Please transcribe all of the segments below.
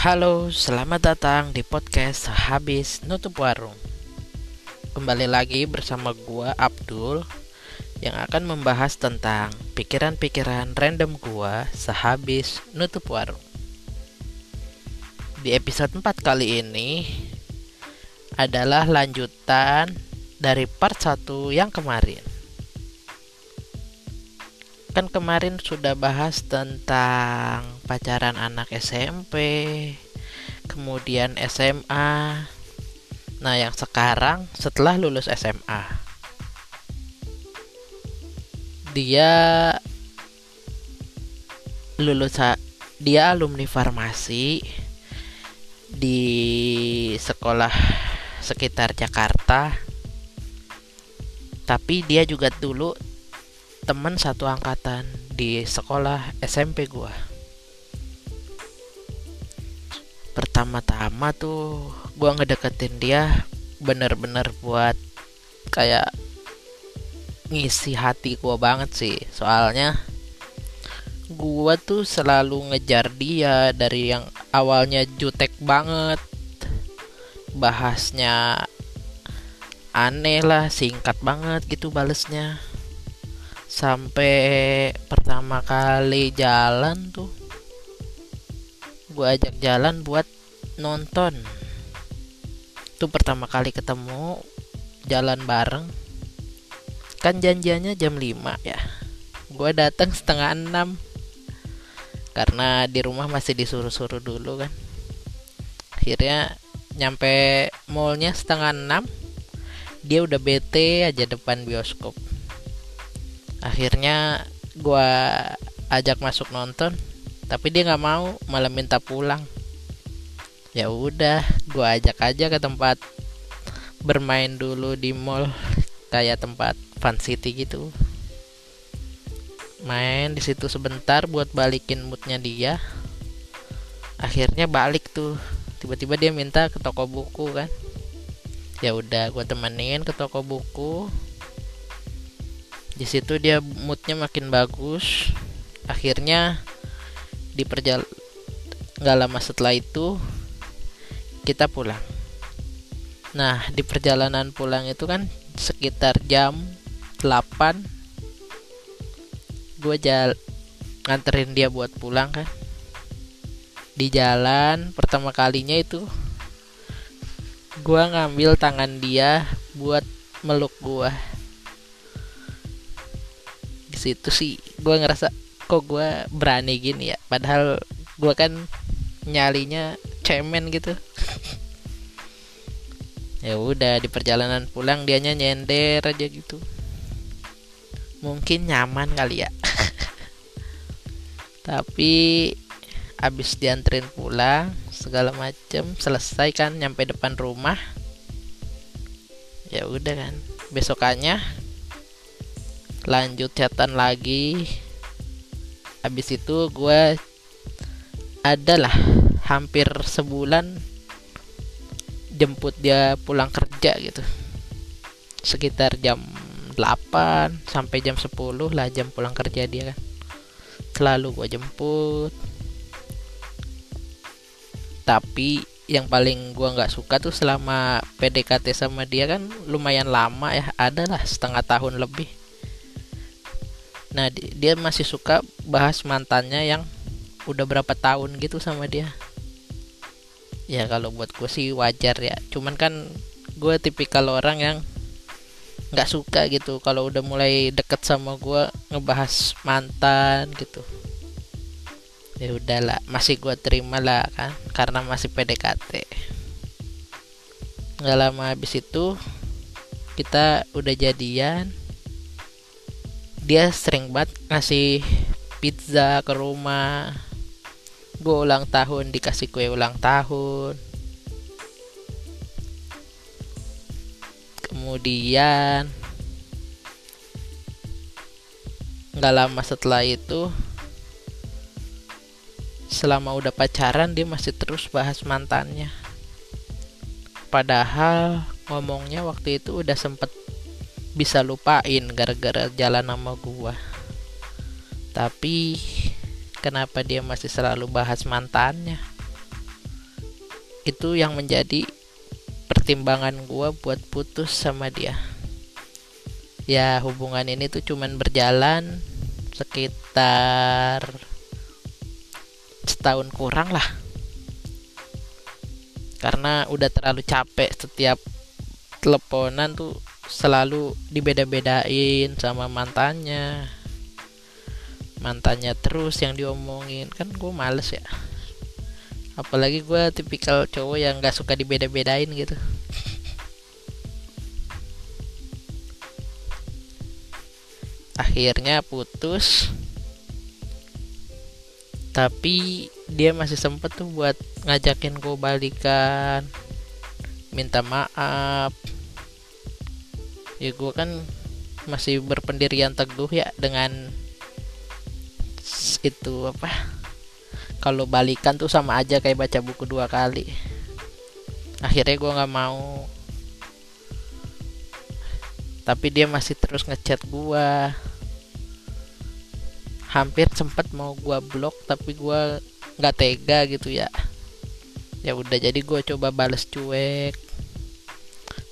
Halo, selamat datang di podcast Habis Nutup Warung. Kembali lagi bersama gua Abdul yang akan membahas tentang pikiran-pikiran random gua sehabis nutup warung. Di episode 4 kali ini adalah lanjutan dari part 1 yang kemarin. Kan kemarin sudah bahas tentang pacaran anak SMP, kemudian SMA. Nah, yang sekarang setelah lulus SMA, dia lulus dia alumni farmasi di sekolah sekitar Jakarta. Tapi dia juga dulu teman satu angkatan di sekolah SMP gua. Pertama-tama tuh gua ngedeketin dia bener-bener buat kayak ngisi hati gua banget sih. Soalnya gua tuh selalu ngejar dia dari yang awalnya jutek banget. Bahasnya aneh lah, singkat banget gitu balesnya sampai pertama kali jalan tuh gue ajak jalan buat nonton. Itu pertama kali ketemu jalan bareng. Kan janjiannya jam 5 ya. Gue datang setengah enam. Karena di rumah masih disuruh-suruh dulu kan. Akhirnya nyampe mallnya setengah enam dia udah bete aja depan bioskop akhirnya gue ajak masuk nonton tapi dia nggak mau malah minta pulang. Ya udah gue ajak aja ke tempat bermain dulu di mall kayak tempat fun city gitu. Main di situ sebentar buat balikin moodnya dia. Akhirnya balik tuh tiba-tiba dia minta ke toko buku kan. Ya udah gue temenin ke toko buku di situ dia moodnya makin bagus. Akhirnya di perjal nggak lama setelah itu kita pulang. Nah di perjalanan pulang itu kan sekitar jam 8 gue jal nganterin dia buat pulang kan. Di jalan pertama kalinya itu gue ngambil tangan dia buat meluk gue situ sih. Gue ngerasa kok gue berani gini ya. Padahal gue kan nyalinya cemen gitu. Ya udah di perjalanan pulang dianya nyender aja gitu. Mungkin nyaman kali ya. Tapi abis dianterin pulang segala macem selesai kan nyampe depan rumah. Ya udah kan besokannya lanjut chatan lagi. Habis itu gue adalah hampir sebulan jemput dia pulang kerja gitu. Sekitar jam 8 sampai jam 10 lah jam pulang kerja dia kan. Selalu gue jemput. Tapi yang paling gue nggak suka tuh selama PDKT sama dia kan lumayan lama ya adalah setengah tahun lebih nah dia masih suka bahas mantannya yang udah berapa tahun gitu sama dia. Ya kalau buat gue sih wajar ya. Cuman kan gue tipikal orang yang nggak suka gitu. Kalau udah mulai deket sama gue ngebahas mantan gitu. Ya udahlah masih gue terima lah kan karena masih PDKT nggak lama habis itu kita udah jadian dia sering banget ngasih pizza ke rumah. Gue ulang tahun dikasih kue ulang tahun. Kemudian nggak lama setelah itu selama udah pacaran dia masih terus bahas mantannya. Padahal ngomongnya waktu itu udah sempet bisa lupain gara-gara jalan sama gua. Tapi kenapa dia masih selalu bahas mantannya itu yang menjadi pertimbangan gue buat putus sama dia. Ya hubungan ini tuh cuman berjalan sekitar setahun kurang lah. Karena udah terlalu capek setiap teleponan tuh selalu dibeda-bedain sama mantannya. Mantannya terus yang diomongin. Kan gue males ya. Apalagi gue tipikal cowok yang gak suka dibeda-bedain gitu. Akhirnya putus. Tapi dia masih sempet tuh buat ngajakin gue balikan. Minta maaf ya gue kan masih berpendirian teguh ya dengan itu apa? Kalau balikan tuh sama aja kayak baca buku dua kali. Akhirnya gue nggak mau. Tapi dia masih terus ngechat gue hampir sempet mau gue blok tapi gue nggak tega gitu ya. Ya udah jadi gue coba bales cuek.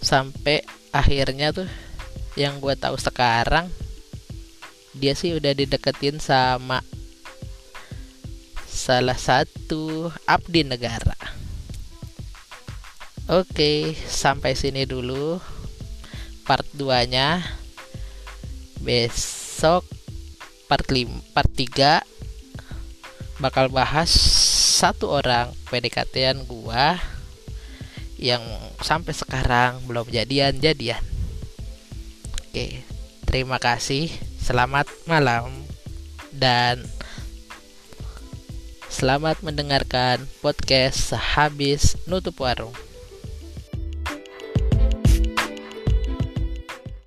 Sampai akhirnya tuh yang gue tahu sekarang dia sih udah dideketin sama salah satu abdi negara. Oke, sampai sini dulu part 2-nya. Besok part 5, part 3 bakal bahas satu orang PDKT-an gua yang sampai sekarang belum jadian-jadian. Oke, terima kasih. Selamat malam dan selamat mendengarkan podcast sehabis nutup warung.